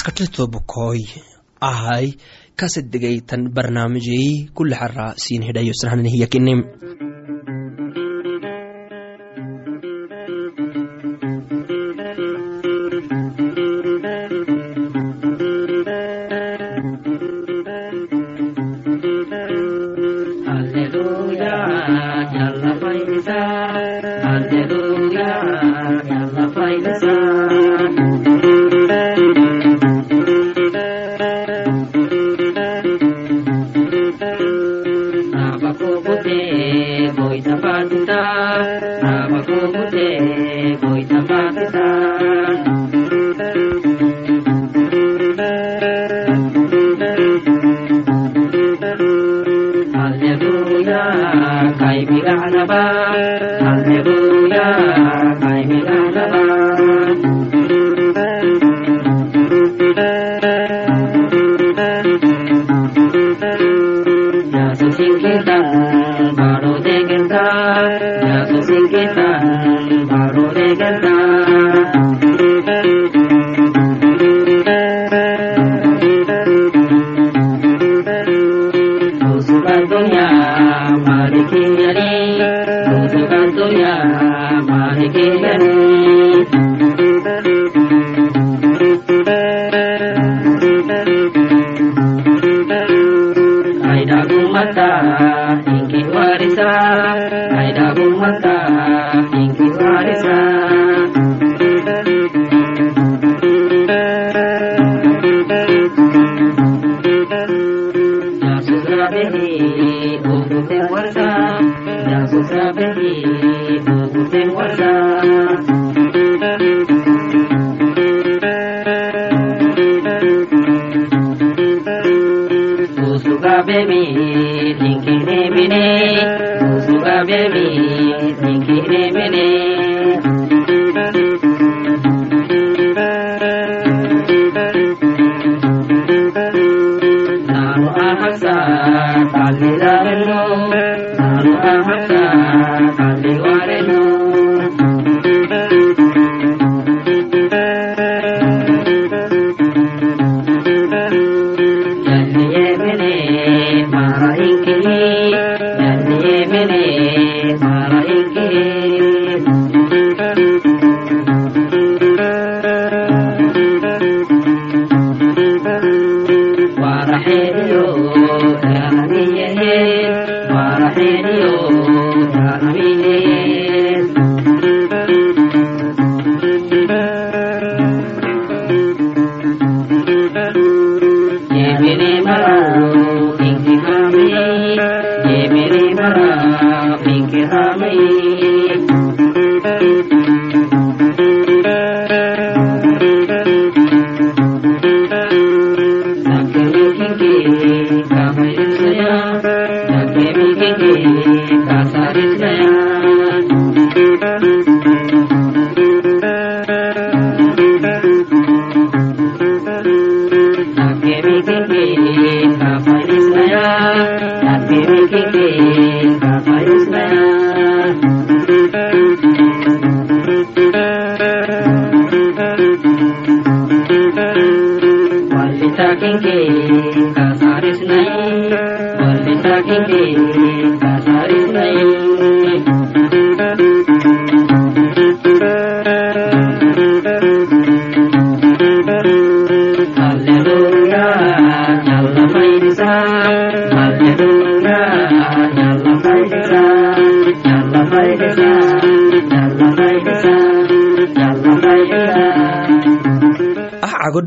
maskaxdayto bukoy ahay kasedegaytan barnaamijey kule xara siin hidhayo ಜಗದ baby, baby, baby, baby. Agni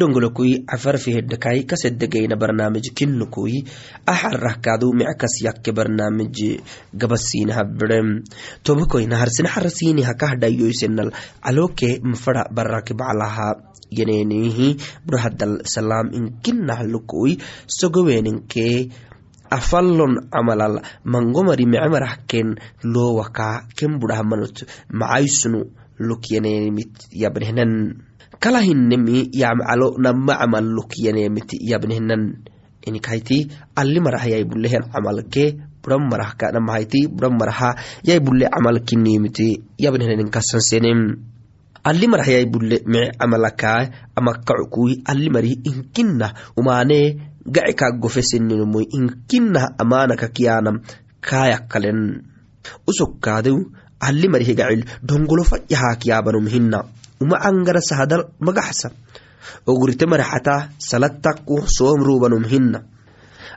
agodongolokui cafarfihedhakai kasedegayna barnaamij kinukui axarahkadu mickas yakke barnaamij gabasiinaha birem tobakoyna harsina harasiini hakahdhayoysenal caloke mafara baraki yenenihi burahadal salaam inkinnahlukui sogoweninke afallon camalal mangomari mecemarahken lowaka ken macaysunu lukyenenimit yabnehnan kalahinemi yamcalo nama camal lukyanemiti yabnehnan inikayti ali marahayay bulehen camalke buran marah kanamahayti buran maraha yai bulle camal kinimite yabnehnen kasansenem ali marah yai bulle mice camalakaa amakacukui ali marih inkinah umaanee gaci kaa gofeseninmoy inkinah amanaka kiyanam kaayakalen ali marih gacil dongolo facyahaakiyaabanum hina uma angara sahadal magaxsa ogurite maraxata salattaku soomrubanum hina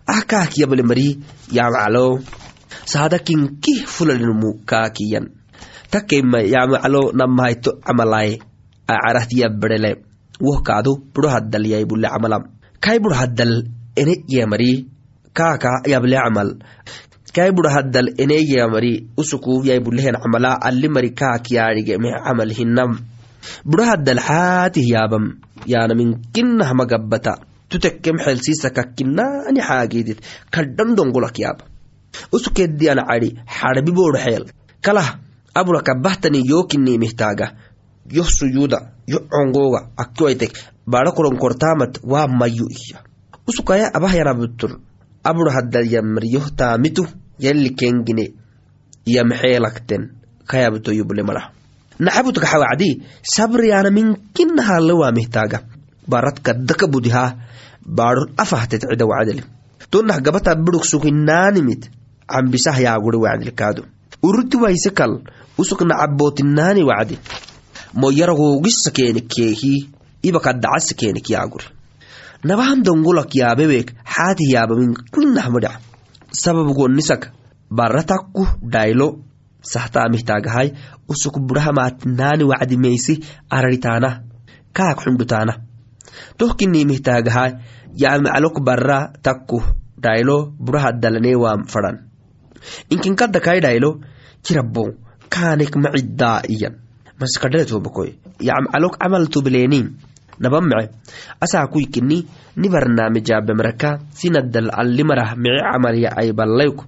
ahkaakiyable mari yamaclo sahada kinkih kaakiyan. Takema yamaclo namahayto camalaye woh buro haddal yai bule camalam kai buro haddal kaaka yable camal kai buro haddal ene bulehen camala ali mari kaakiyarige me camal hinam buro haddal xaatih yaabam yaanamin kinah magabbata tutekkem xeelsiisakakkinani xaagidit kadhan dongolak yaaba usukeddiyan xarbi boodh kalah abura kabahtani yoh suyuda yoh congoga akkiwaitek baadha koronkortaamat waa mayu iya usukaya abahyanabutur abura haddal yamr yoh taamitu yalli kengine yamxeelakten kayabtoyuble malah naxabutka xawacdi sabriyana minkinahalle waamihtaaga barat kaddaka budihaa baadhon afahtet cida wacdele tonah gabata bidhuk sukinnaanimit cambisah yaaguri wacdilkaado uruti waise kal usuk nacabootinnaani wacdi. Moyaragogisa keenikeehi ibakadacasa keenik yaaguri nabahan dongolak yaabeweek xaatih yaabamin kinah madac sababgonisak baratakku dhaylo sahtaamihtagahay usuk burahamaatinaani wacdi meysi araritaana kaak xundhutaana tohkinimihtagahay yamaclok bara takku dhaylo burahaddalaneewaam fadan inkinkadakai dhaylo kirabo kaanek maciddaa iyan. Maskadhaletobakoy yamcalok camal tubleeniin nabamece asaa kuykini ni barnaamijaabemaraka sinaddal alli marah mice camalya ay ballayku.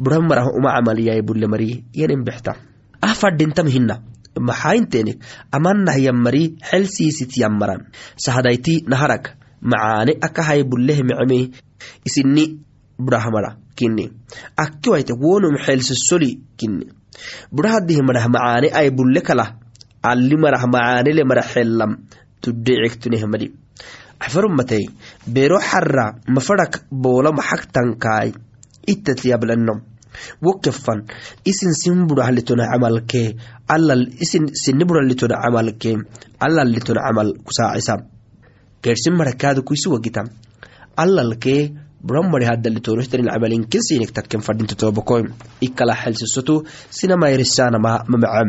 Bura marah uma camaliyay bulle mari yanin bexta ah fadhintam hina maxaayinteenik amanah yammari xelsiisit yammaran sahadayti naharag macaane akahay bulleh micme isini burahmara kini akkiwaite wonum xelsisoli kini burahadih marah macaane ay bulle kala. Alli marah macaanele mara xellam tudhecektunehmadi axfarummatey beero xarra mafadak boola maxagtankaay ittatyablanno wokefan isin sin burahalitona camalkee allal isin sini buralitona camalkee allalitona camal kusaacisa gersin marakaada kuisi wagita allalkee buramari hadalitorohtarin camalin kinsinik takken ikala xelsisoto sinamairisaana mamacam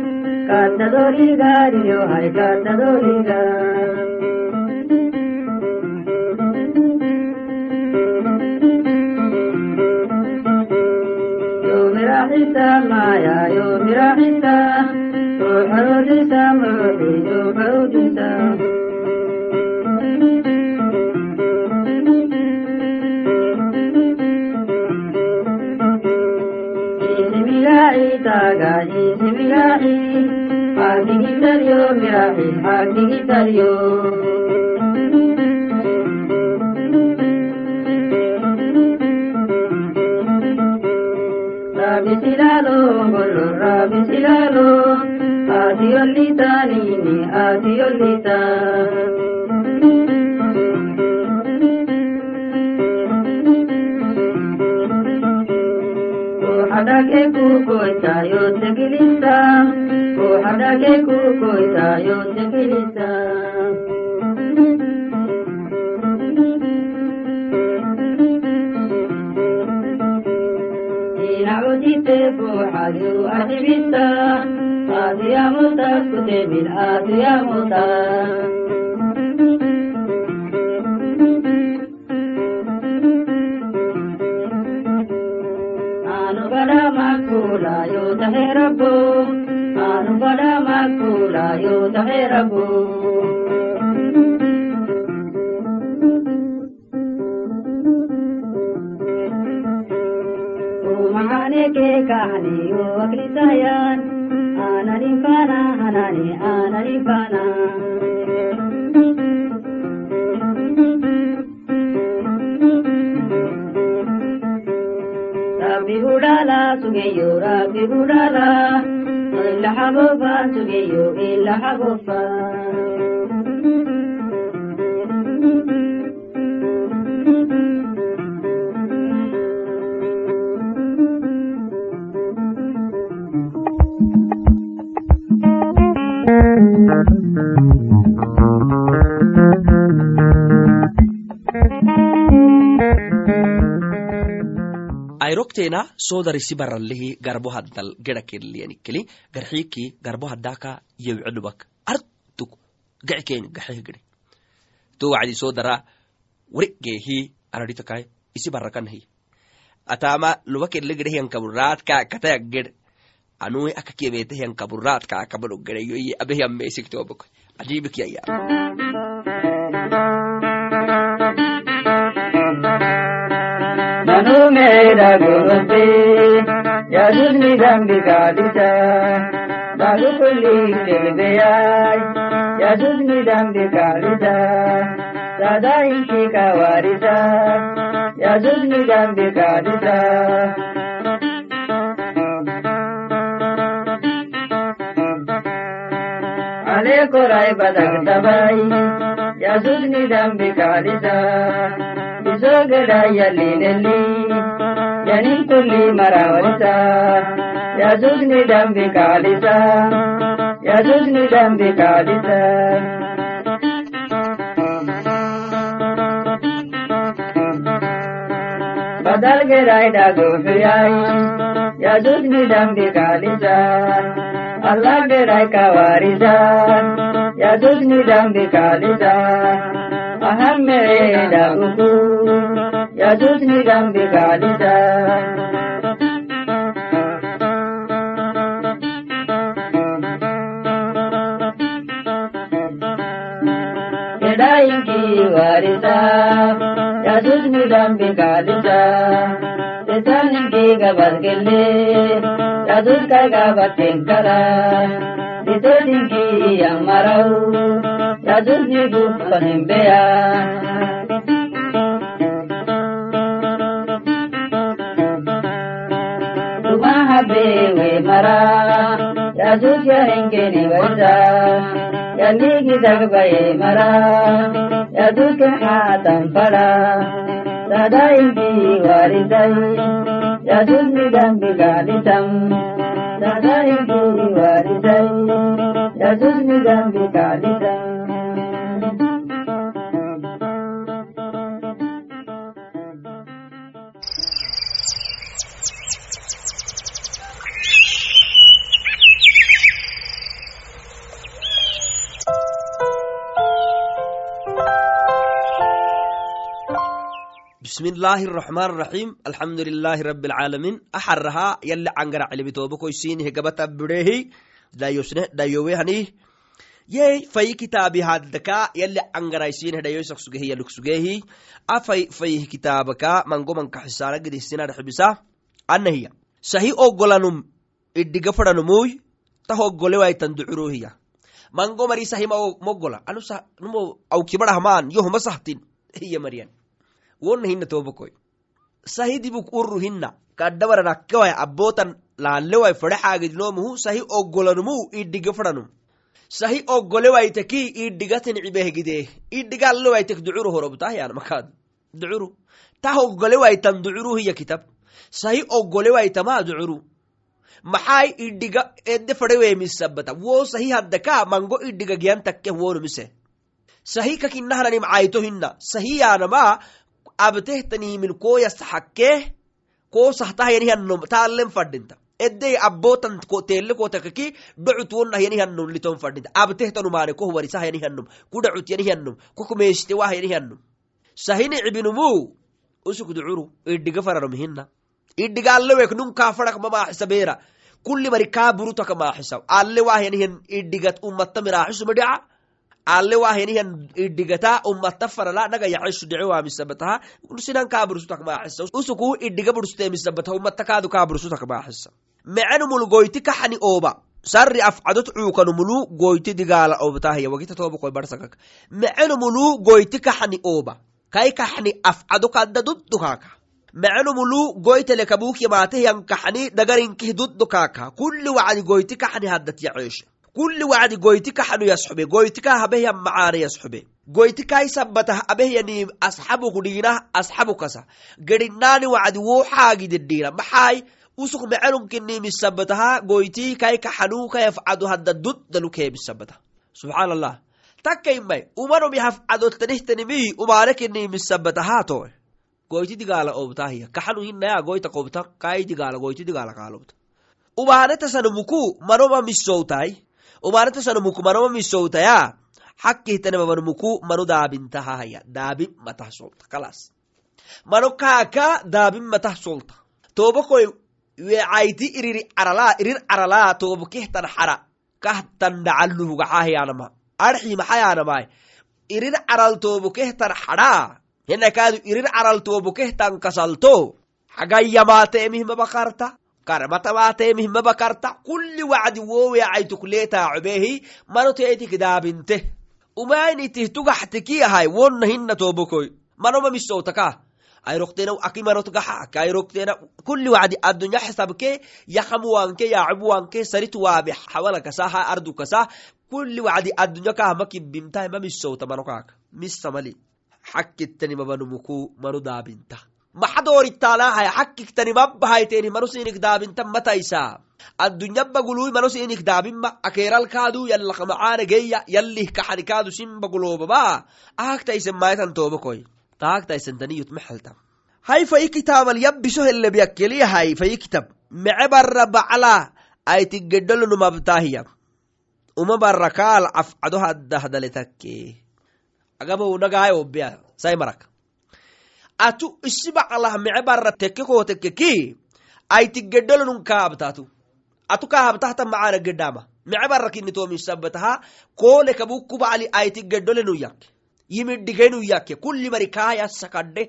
cantadoriga, yo hay cantadoriga. Yo mira hita maya, yo mira hita, yo harudita mami, yo harudita. Isimilahi taga, isimilahi. ati intario mira ati intario rabisilalo gollo rabisilalo ati ollitani hadake kukoita yote kilisa hadake kukoita yote kilisa inacudite fuxayu adibisa aadiyamuta kutebil aadiyamuta makula tahe rabbu anu pada makula yo tahe rabbu Mahane ke kahani o sayan anani fana hanani anani fana budala sugeyo Rabbi budala illa ayrokteena soodarisi baralehi garbo haddal geda kelliyanikeli garxiiki garbo haddaka yewcedubak artuk gacikeeni gaxeh gede to wacdi soodara warigeehi aradhitakai isi barrakanahi atama luba kelle gede hiyankaburatka kataya ged anui akakiyemete hiyankaburatka akabado gede ಗುರುವಂತೆ ಯದುರ್ನಿದಂಬಿಗಾದಿತ ಬಾಗುಪಲ್ಲಿ ತಿಳಿದೆಯಾಯ್ ಯದುರ್ನಿದಂಬಿಗಾದಿತ ಸದಾ ಇಷಿಕ ವಾರಿತ ಯದುರ್ನಿದಂಬಿಗಾದಿತ ಕೊರಾಯ್ ಬದಗ್ದಬಾಯಿ ಯದುರ್ನಿದಂಬಿಗಾದಿತ ಬಿಸೋಗಡಾಯಲ್ಲಿ ನೆಲ್ಲಿ शनि कुली मरावता यजुज निडम्बिकालिता यजुज निडम्बिकालिता बदल के रायडा गोफियाई यजुज निडम्बिकालिता अल्लाह के राय का वारिदा यजुज निडम्बिकालिता अहम मेरे डाकू يجوزني ذنبي بعددا warita واردا يجوزني ذنبي بعددا Isanin ke gabas gille, ya zuka gabas tinkara, Isanin ke yammarau, ya zuki gufanin beya. rabbi we mara ya zuciya inge ni wanda ya ligi dagba mara ya duka hatan fara sada ingi waridai ya dunni dambi galitam sada ingi waridai ya dunni dambi galitam bismillaahi raxmaan raxiim alxamdulilaahi rabi alcaalamiin axarahaa yali cangaraclebitoobakoisiinihe gabata bireehi dhayowehaniih yey fayi kitaabi haddaka yali cangaraisiinihe dhayoisak sugehi yaluk sugeehi afay fayih kitaabaka mangomanka xisaana gedisinadxibisa anahiya sahi oggolanum idhiga fadhanumuy tah oggolewaitan ducuruhiya mango mari sahi moggola anumo awkibadhahmaan yohuma sahtin hiya mariyan wonna hina tobakoi sahi dibuk urru hina kaddabara nakkewai abbotan laalewai fedhaxaagidinomuhu sahi oggolanumu idhiga fedhanum sahi oggolewaiteki idhigatin cibehgidee idhigaallewaitek ducuru horobtahyan makaad. Ducuru ta oggolewaitan ducuru hiya kitab. Sahi oggolewaitama ducuru maxaai idhiga edde fedheweemisabata wo sahi haddaka mango idhiga giyan takkeh wonumise sahi kakinahnanim cayto hina sahi yaanama abtehtanihmin koyas hakkee ko sahtahayanihannom taalen fadhinta. Edey abbotan tele kotakaki docut wonnahayanihannom liton fadhinta. Abtehtanumaane koh warisahayanihannom kudacut yanihannom kokumeeshte wahayanihannom sahini cibinumu usuk ducuru iddiga faranom hina idhigaalewek nun kaafadak mamaaxisa beera. Kulli mari kaa burutaka maaxisa alle miraaxisuma dhica alle wahyanihan idhigata ummata farala naga bursutak maaxisa usuku idhiga bursuteemisabataha ummata kaadu kaa bursutak maaxisa mecenumul goyti kaxani ooba. Sarri afcadot cuukanumulu goyti digaala obtahya wagita mecenumulu goyti kaxani ooba. Kai kaxni afcado kadda duddukaaka mecenumulu goytele yamaatehyan kaxni dagarinkih duddukaaka kulli wacdi goyti kaxni haddat kulli wacdi goyti kaxanu yasxube goytika habehyan macaane yasxube goyti kai sabbatah abehyani asxabuk dhiinah asxabukasa gedhinaani wacdi xaagidedhiina maxaay usuk mecenumkinimisabbataha goyti kai kaxanu kayafcado hadda subxaan allah takkaimai umanomi hafcadottanihtanimi umanekinimisabbatahato goyti digaala obtahiya kaxanu hinaya goyta qobta kai digaala goyti digaala kaalobta umaanetasanumuku manoma misowtai umaanetasanumuku manoma misowtaya xakkihtanemamanumuku manu daabintahahaya daabin matah solta kalas mano kaaka daabin matah solta. Tobakoy wecayti irir carala tobakehtan xara kahtan dhacaluhugaxahiyanama arxi maxayanamai irir caral tobokehtan xadha henakaadu irir caral tobokehtan kasalto xagayyamaateemihmabakarta karmatamateemihmabakarta kulli wacdi wowecaytukleetaacobehi manoteetik daabinte umainitih tugaxtiki ahay wonna hinna tobokoy manoma misowtaka ayroktena akimanot gaxa ayroktena kulli wacdi addunya xisabke yakamuwanke yacubuwanke sarit waabe xawalakasa ha ardukasa kulli wacdi addunya kahama kibbimtahay manokaaka misamali xakkittani manu daabinta maxadoorittaalahay xakkiktani mabbahayteni manu sinik daabinta mataysa addunyabagului manu sinik daabinma akeeralkaadu yallakamacaana geya yallih kaxanikaadu sinbaguloobaba ahagtaisen maitan toobakoy taagtaisentaniyut hay fayi kitaamal yabbiso helebyakkeliyahay fayi kitab mece barra bacla aitigedolonumabtaahiya uma barra kaal afcado haddahdaletakke agabonagaay obbeya sai marak atu isi baclah mece barra tekke koo tekkeki aitigedolonun kaabtatu atu kahabtahta macaana gedama mece barra kinitomisabataha koole kabukku bacli aitigedolenu yakke. Yimidhigenu yakke. Kulli mari kaa yassakadhe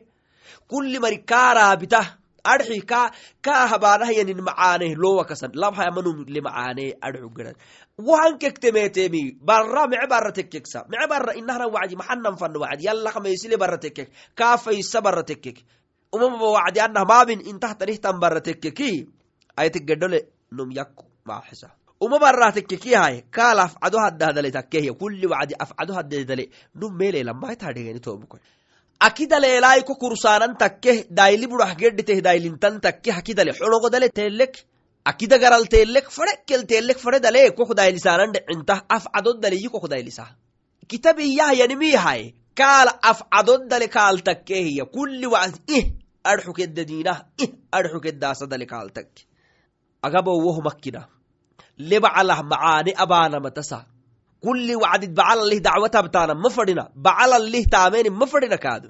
kulli mari kaa adxi ka ka habaanahayanin macaane lowakasan labhayamanumle macaane adxu gedan wahan kektemetemi barra mece barra tekkeksa mece barra inahna wacdi maxanan fanno wacdi. Yallakamaysile barra tekkek. Kaafaysa barra tekkek. Umamaba wacdi anah maabin intahtanihtan barra tekkeki. Aytigedhole num yakku maaxisa uma barra tekkekiyahay kaal afcado haddahdale takkehya kulli wacdi afcado haddedale num meelelamaitadhegeni tobukoy akidaleelai ko kursaanan takkeh daili budah gedhiteh dailintan takke hakidale xologodale teelek akida garal teelek fadhekkel teelek fadhe dale kok dailisaanan dhecintah afcadodaleyi kok dailisa kitabiyahyanimiyahay kaal afcadodale kaal takkehiya kulli wacd ih adxukedadinah ih adxukedaasadale kaal takke. Agabowoh makkina. Lebacalah macaane abaanamatasa kulli wacdid bacalalih dacwatabtaana ma fadhina. Bacalalih taameni ma fadhina kaadu.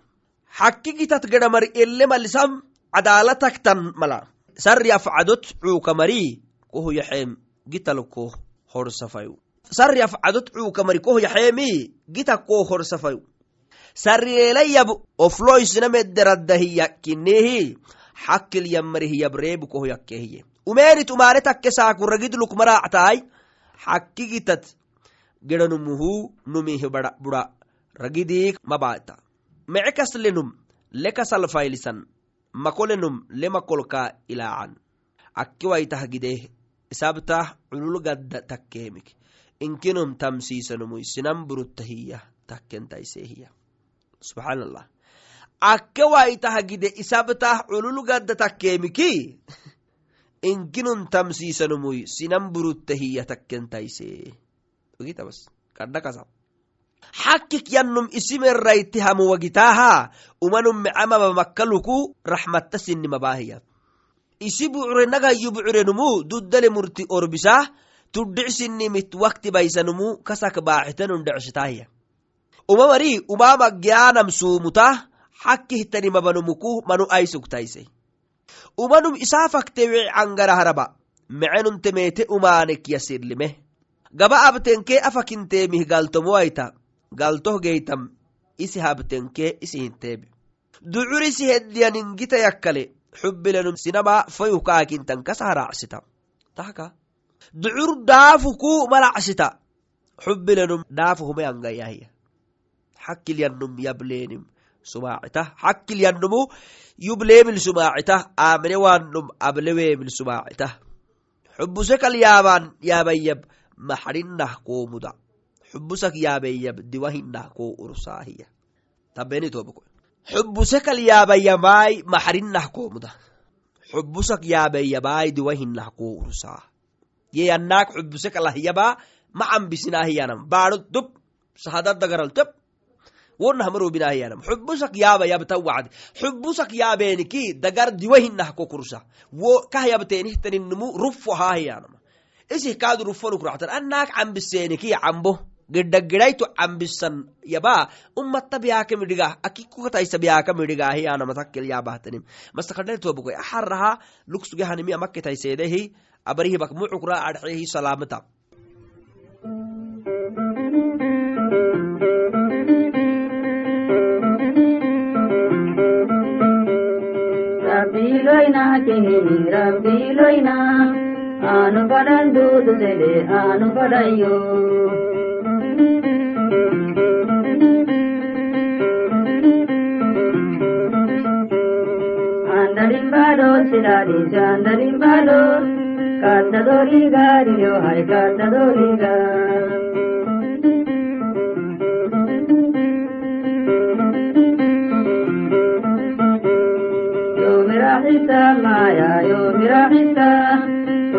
Xakkigitat gedhamari ele malisam cadaalataktan mala sarri afcadot cuukamari koh yaxeem gitalko horsafayu. Sarri afcadot cuukamari koh yaxeemi gita ko horsafayu. Sarriyeelayab ofloisnamederaddahiyakinehi xakkil yamarihiyabreebu koh yakkehiye umeenit umaane takke saakuragid lukmaraactaay xakkigitat gedanumuhu numih bura ragidiik mabaata mece kaslenum lekasalfailisan makolenum lemakolka ilaacan akki waitah gideh isabtah culul gadda takkeemik inkinum tamsiisanumuy sinan buruttahiya takkentaisehiya subxaan allah akke waitah gide isabtah culul gadda takkeemiki inkinum tamsiisanumuy sinan buruttahiya takkentaise ogitabas kadhakasa xakkik yannum isimerrayti hamuwagitaaha umanum mecamaba makkaluku raxmatta sinimabaahiya isi bucure nagayyu bucurenumu duddale murti orbisah tuddhicsinimit wakti baysanumu kasak baaxitanun dhecshitaahiya uma mari umama gyaanam suumutah xakkihtanimabanumuku manu aysugtaise umanum isaa fakte wici cangaraharaba mecenuntemeete umaanek yasirlime gaba abtenkee afakinteemih galtomowaita galtoh geytam isi habtenkee isi hinteebe ducur isi heddiyaningita yakkale xubilenum sinaba fayukaakintan kasa haracsita tahka ducur daafu ku malacsita xubilenum daafu humayangayahya xakkilyanum yableenim sumaacita xakkilyanumu yubleemil sumaacita aamine waanum ableweemil sumaacita xubuse kal yaabaan yaabayyab maxrinah koomuda xubusak yaabeyyab diwahinah koo ursaahiya tabenitobko xubuse kal yaabayyamaay maxrinah koomuda xubusak yaabeyyamaay diwahinah koo ursaa ye yannaak xubuse kalahyabaa ma cambisinahiyanam baado dub sahadadagaral teb wonah marobinahiyanam xubusak yaaba yabta wacdi. Xubusak yaabeeniki dagar diwahinah ko kursa wo kah yabteenihtaninmu rufo haahiyanama isih kaadu rufonuk annaak cambiseeniki cambo gedagedayto cambisan yaba ummata biyaaka midhiga akikukataysa biyaaka midhigahiyanamatakkel yaabahtanim mastakadhaitobako axaraha lugsugehanimi anu badan dudu dede anu badayo andarin bado siladi andarin bado kanda dori gari yo hai kanda dori yo mera hisab maya yo mera hisab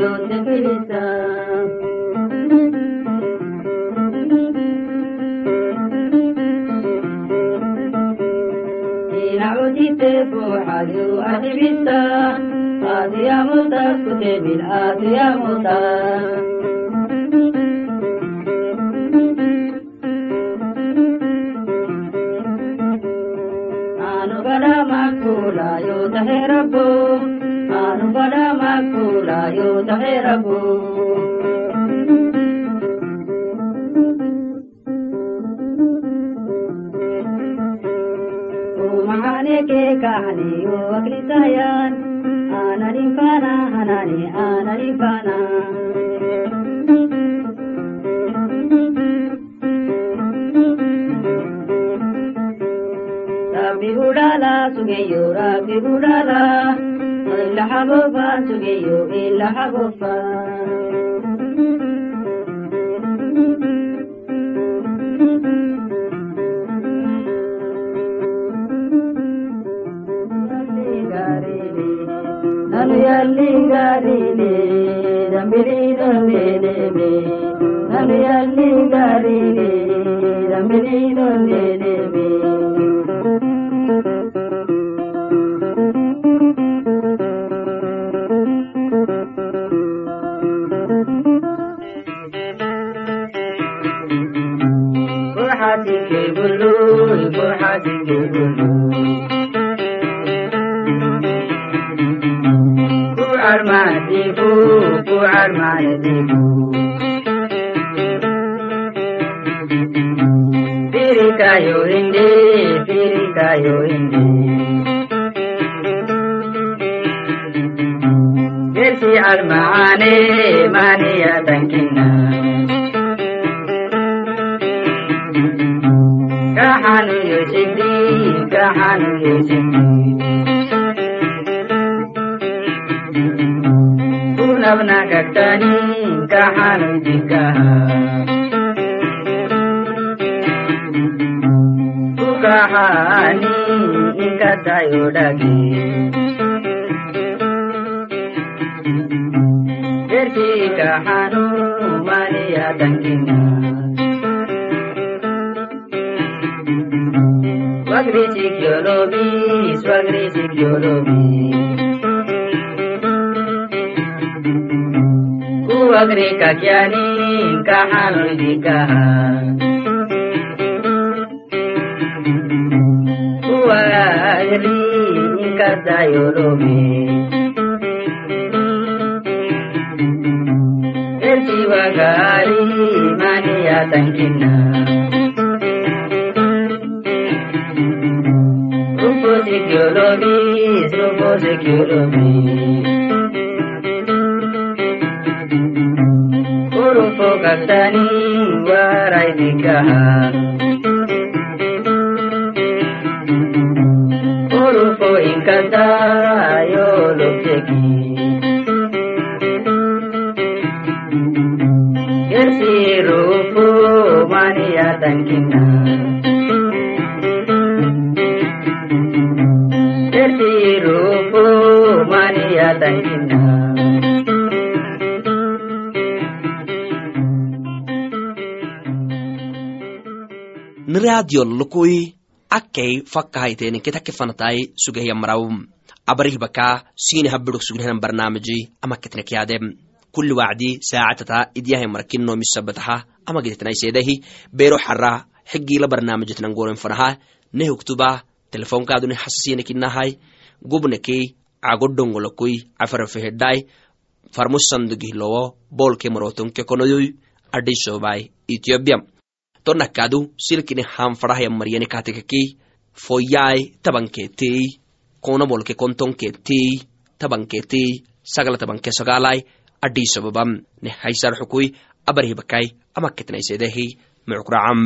yote kilisa inacudite buuxayu الآت يا موسى اسكت بالآت يا موسى أنا بلا مكولا يوتحي ربو أنا بلا مكولا يوتحي ربو ke kahani wo akli sayan biyu bila gufa. Naliyalli garile, dambiri dambele be. Naliyalli garile, dambiri dambele be. Armadifu ku armadifu Firikayo indi, firikayo indi Gersi almaane maniya tankina Kahanu yoshindi, kahanu nagagtanim ka hanandiga ukahani inkatayodagi derki kahanu maliya dangina Swagri sikyolobi, swagri sikyolobi. Kuwagri kakyani kahanu jikaha Kuwagri inkatayolobi Erti wagari mania tangkina Rupo sikyolobi, rupo sikyolobi Urupo kaktani warai nikaha Urupo niraadiyollukui akkay fakkahayteninketake fanatai sugehiyamaraw abarihbaka sini habidok sugnehan barnaamiji amaketnekyade kuli wacdi saacatata idyahay markino misabataha amagititnaisedahi bero xara xigila barnaamijitnan goren fanaha nehuktuba telefonkaaduni hasasinekinahai gubnekei cagodongolokui cafarafehedai farmusandugihlowo bolke marotonke konoyoy adhisobai ethiopia tonakadu silkine hanfadahaya maryane katekakei foyai tabanketei konabolke kontonketei tabanketei sagala tabanke sagalai adhisababam ne haysar xukui abarhibakai amaketnaisedehi mucukracam